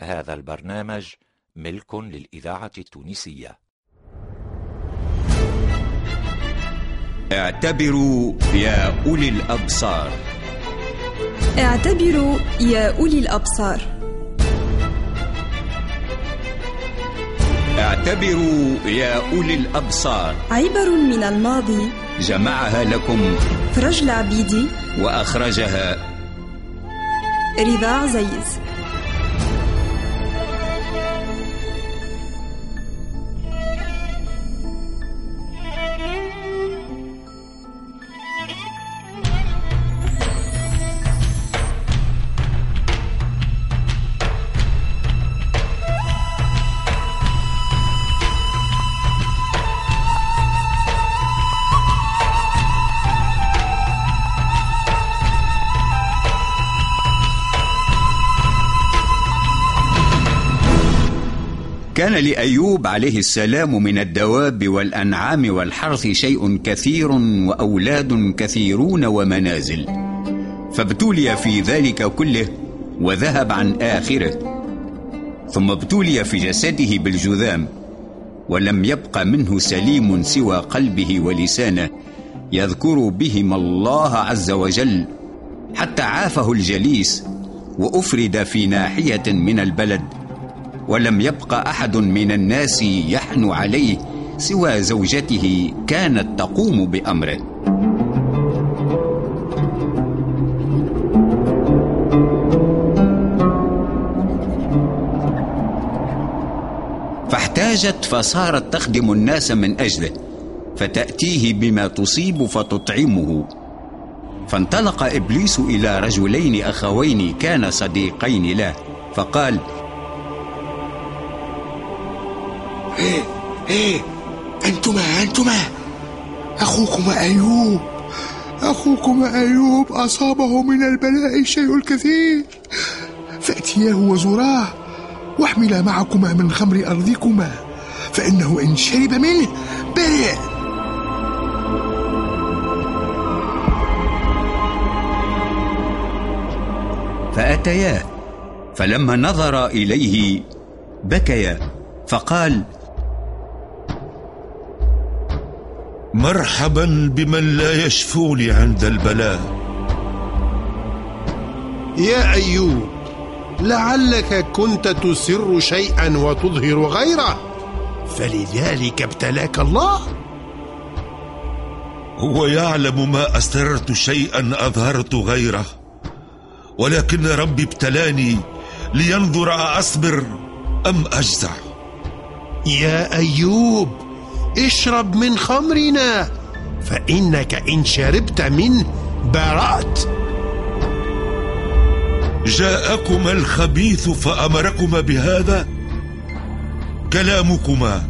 هذا البرنامج ملك للإذاعة التونسية. اعتبروا يا أولي الأبصار. اعتبروا يا أولي الأبصار. اعتبروا يا أولي الأبصار. عبر من الماضي جمعها لكم. فرج العبيدي وأخرجها. رضا عزيز. كان لأيوب عليه السلام من الدواب والأنعام والحرث شيء كثير وأولاد كثيرون ومنازل. فابتلي في ذلك كله وذهب عن آخره. ثم ابتلي في جسده بالجذام ولم يبق منه سليم سوى قلبه ولسانه يذكر بهما الله عز وجل حتى عافه الجليس وأفرد في ناحية من البلد. ولم يبق أحد من الناس يحن عليه سوى زوجته كانت تقوم بأمره. فاحتاجت فصارت تخدم الناس من أجله فتأتيه بما تصيب فتطعمه. فانطلق إبليس إلى رجلين أخوين كان صديقين له فقال إيه إيه أنتما أنتما. اخوكما أيوب. اخوكما أيوب أصابه من البلاء الشيء الكثير. فأتياه وزراه واحملا معكما من خمر أرضكما فإنه إن شرب منه برئ فاتياه فلما نظر إليه بكيا فقال مرحبا بمن لا يشفوني عند البلاء. يا أيوب لعلك كنت تسر شيئا وتظهر غيره. فلذلك ابتلاك الله؟ هو يعلم ما أسررت شيئا أظهرت غيره ولكن ربي ابتلاني لينظر أصبر أم اجزع يا أيوب اشرب من خمرنا فإنك إن شربت منه برات. جاءكما الخبيث فأمركما بهذا كلامكما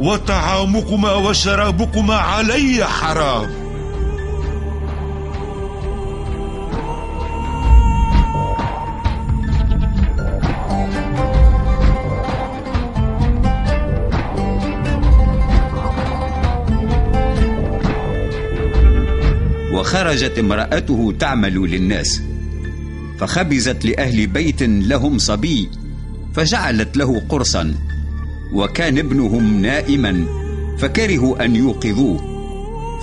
وطعامكما وشرابكما علي حرام. وخرجت امرأته تعمل للناس. فخبزت لأهل بيت لهم صبي فجعلت له قرصا. وكان ابنهم نائما فكرهوا أن يوقظوه.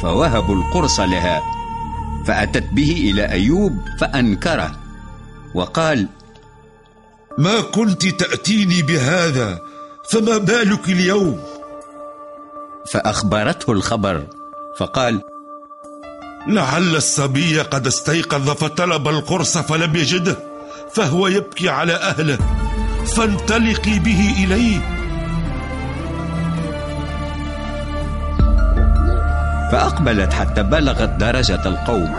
فوهبوا القرص لها فأتت به إلى أيوب فأنكره. وقال ما كنت تأتيني بهذا فما بالك اليوم؟ فأخبرته الخبر فقال لعل الصبي قد استيقظ فطلب القرص فلم يجده فهو يبكي على أهله فانطلقي به إليه. فأقبلت حتى بلغت درجة القوم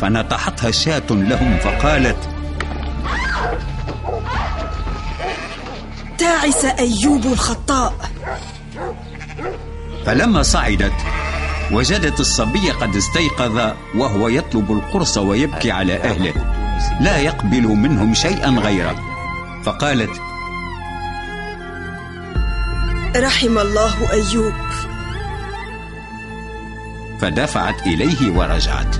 فنطحتها شاة لهم فقالت تعس أيوب الخطاء. فلما صعدت وجدت الصبي قد استيقظ وهو يطلب القرص ويبكي على أهله. لا يقبل منهم شيئا غيره. فقالت رحم الله أيوب. فدفعت إليه ورجعت.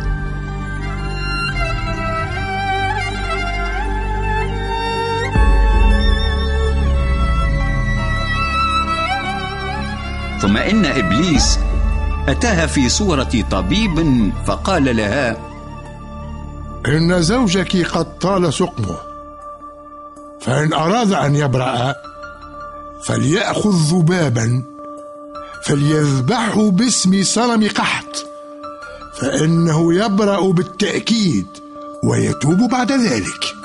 ثم إن إبليس أتاها في صورة طبيب فقال لها إن زوجك قد طال سقمه فإن أراد أن يبرأ فليأخذ ذبابا فليذبحه باسم صنم قحط فإنه يبرأ بالتأكيد ويتوب بعد ذلك.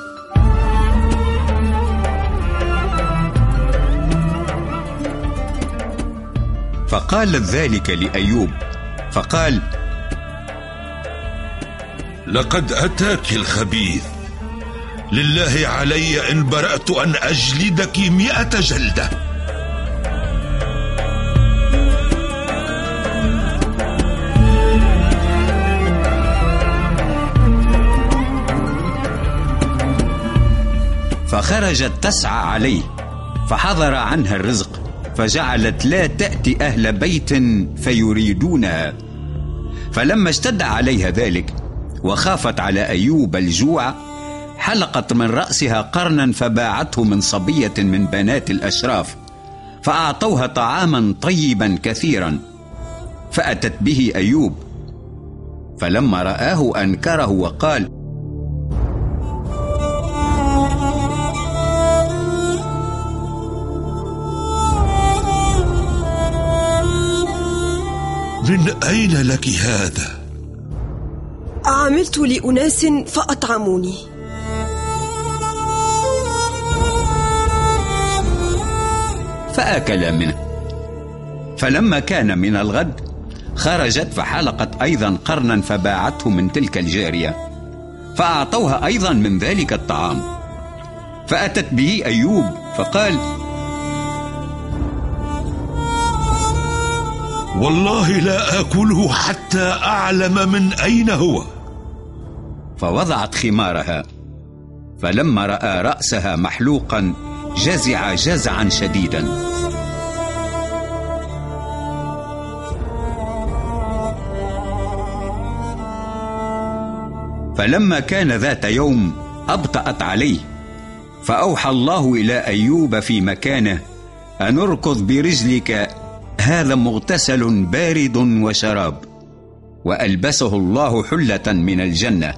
فقالت ذلك لأيوب فقال لقد أتاك الخبيث. لله علي إن برأت أن أجلدك مئة جلدة. فخرجت تسعى عليه فحضر عنها الرزق. فجعلت لا تأتي أهل بيت فيريدونها فلما اشتد عليها ذلك وخافت على أيوب الجوع حلقت من رأسها قرنا فباعته من صبية من بنات الأشراف فأعطوها طعاما طيبا كثيرا فأتت به أيوب. فلما رآه أنكره وقال من أين لك هذا؟ عملت لأناس فأطعموني. فأكل منه. فلما كان من الغد خرجت فحلقت أيضا قرنا فباعته من تلك الجارية. فأعطوها أيضا من ذلك الطعام. فأتت به أيوب فقال والله لا آكله حتى أعلم من أين هو. فوضعت خمارها فلما رأى رأسها محلوقا جزع جزعا شديدا. فلما كان ذات يوم أبطأت عليه. فأوحى الله إلى أيوب في مكانه أن اركض برجلك هذا مغتسل بارد وشراب وألبسه الله حلة من الجنة.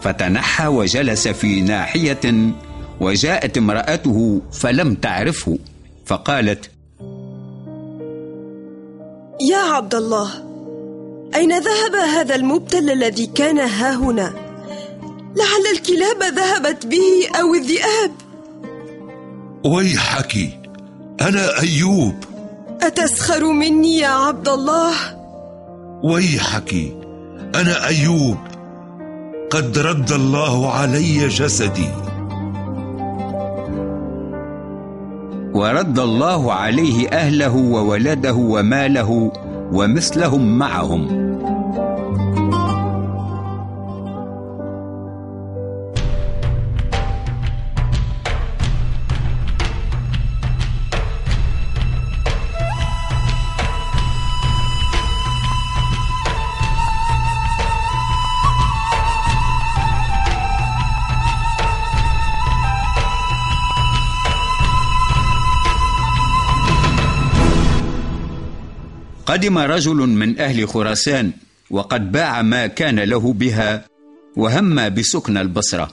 فتنحى وجلس في ناحية وجاءت امرأته فلم تعرفه فقالت يا عبد الله أين ذهب هذا المبتل الذي كان ها هنا؟ لعل الكلاب ذهبت به أو الذئاب. ويحك أنا أيوب. أتسخر مني يا عبد الله؟ ويحك أنا أيوب قد رد الله علي جسدي. ورد الله عليه أهله وولده وماله ومثلهم معهم. قدم رجل من أهل خراسان وقد باع ما كان له بها وهم بسكن البصرة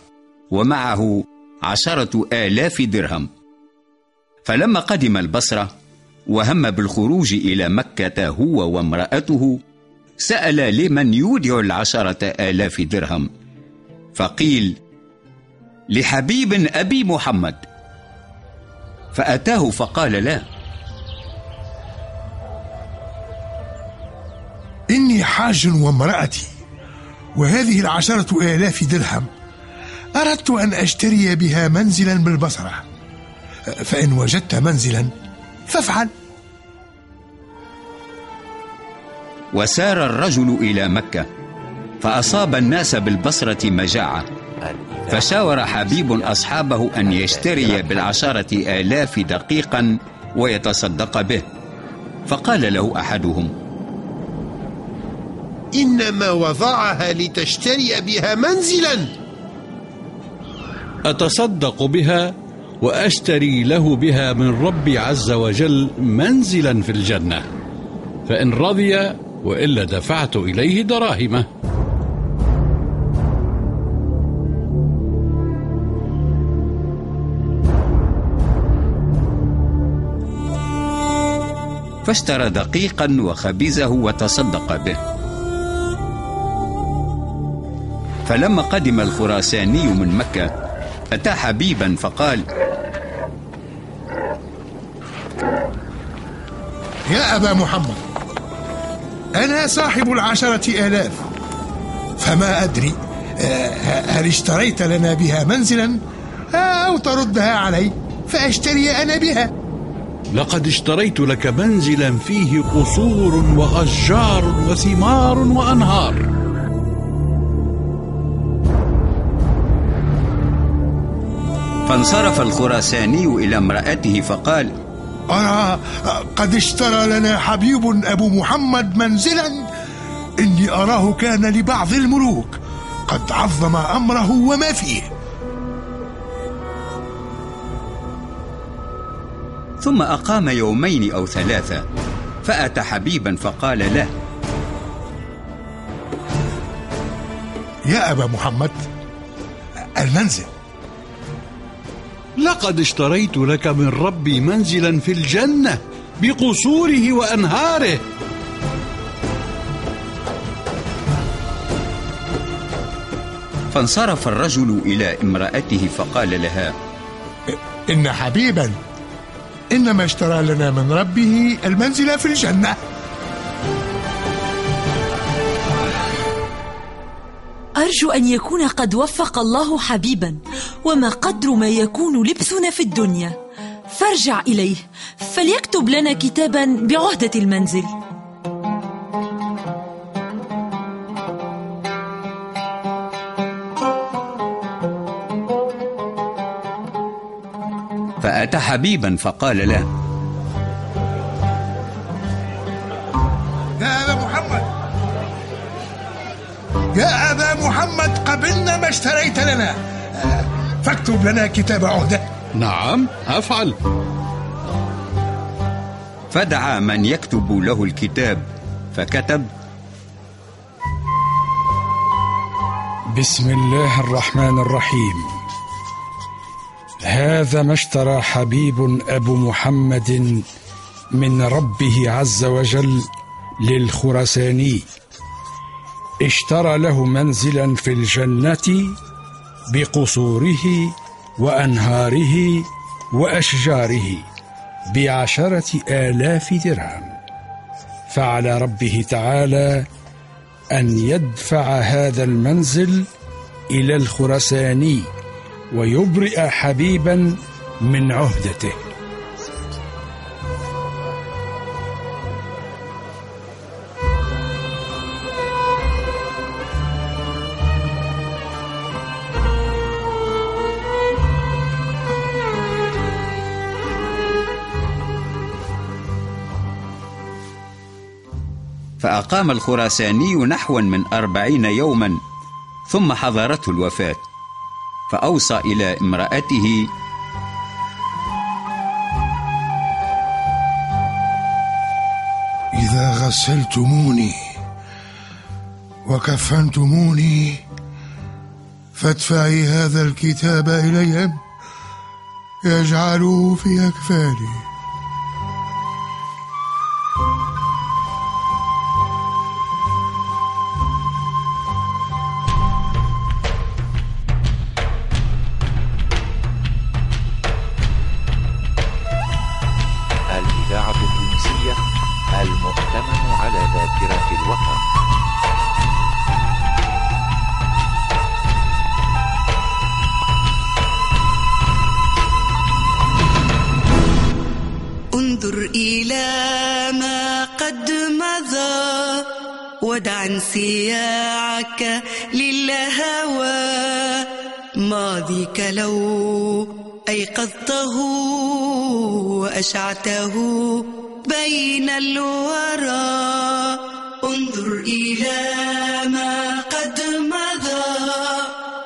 ومعه عشرة آلاف درهم. فلما قدم البصرة وهم بالخروج إلى مكة هو وامرأته سأل لمن يودع العشرة آلاف درهم؟ فقيل لحبيب أبي محمد. فأتاه فقال له حاج وامرأتي وهذه العشرة آلاف درهم أردت أن أشتري بها منزلا بالبصرة. فإن وجدت منزلا فافعل. وسار الرجل إلى مكة فأصاب الناس بالبصرة مجاعة فشاور حبيب أصحابه أن يشتري بالعشرة آلاف دقيقا ويتصدق به. فقال له أحدهم إنما وضعها لتشتري بها منزلا. أتصدق بها وأشتري له بها من ربي عز وجل منزلا في الجنة. فإن رضي وإلا دفعت إليه دراهمه. فاشترى دقيقا وخبزه وتصدق به. فلما قدم الخراساني من مكة أتى حبيبا فقال يا أبا محمد أنا صاحب العشرة آلاف. فما أدري آه، هل اشتريت لنا بها منزلا؟ آه، أو تردها علي فأشتري أنا بها. لقد اشتريت لك منزلا فيه قصور وأشجار وثمار وأنهار. فانصرف الخراساني إلى امرأته فقال أرى قد اشترى لنا حبيب أبو محمد منزلا. إني أراه كان لبعض الملوك. قد عظم أمره وما فيه. ثم أقام يومين أو ثلاثة فأتى حبيبا فقال له يا أبا محمد المنزل. لقد اشتريت لك من ربي منزلا في الجنة بقصوره وأنهاره. فانصرف الرجل إلى امرأته فقال لها إن حبيبا إنما اشترى لنا من ربه المنزل في الجنة. أرجو أن يكون قد وفق الله حبيبا وما قدر ما يكون لبسنا في الدنيا. فارجع إليه فليكتب لنا كتابا بعهدة المنزل. فأتى حبيبا فقال له ما اشتريت لنا. فاكتب لنا كتاب عهدة نعم أفعل. فدعا من يكتب له الكتاب فكتب. بسم الله الرحمن الرحيم. هذا ما اشترى حبيب أبو محمد من ربه عز وجل للخرساني اشترى له منزلا في الجنة بقصوره وأنهاره وأشجاره بعشرة آلاف درهم. فعلى ربه تعالى أن يدفع هذا المنزل إلى الخرساني ويبرئ حبيبا من عهدته. فأقام الخراساني نحوا من أربعين يوما ثم حضرته الوفاة فأوصى إلى امرأته. إذا غسلتموني وكفنتموني فادفعي هذا الكتاب إليهم يجعلوه في أكفاني. ماضيك لو أيقظته وأشعته بين الورى. انظر إلى ما قد مضى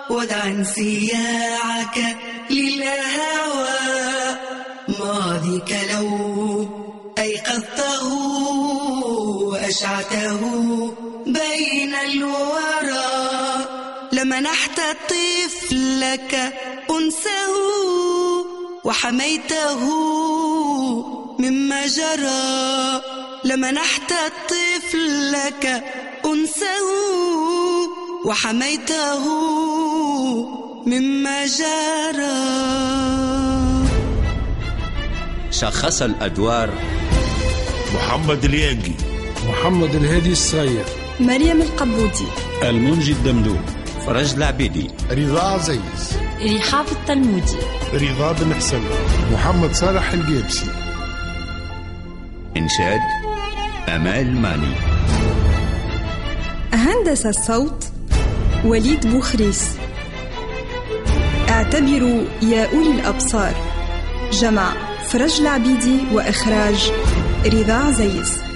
ودع انسياعك للهوى. ماضيك لو أيقظته وأشعته بين الورى. لمنحت طفلك أنسه وحميته مما جرى. لمنحت طفلك أنسه وحميته مما جرى. شخص الأدوار. محمد اليانجي. محمد الهادي الصغير. مريم القبودي المنجي الدمدوم. فرج العبيدي رضا عزيز رحاب التلمودي. رضا بن حسن. محمد صالح الجيبسي إنشاد أمال ماني. هندس الصوت وليد بوخريس. اعتبروا يا أولي الأبصار. جمع فرج العبيدي وإخراج رضا عزيز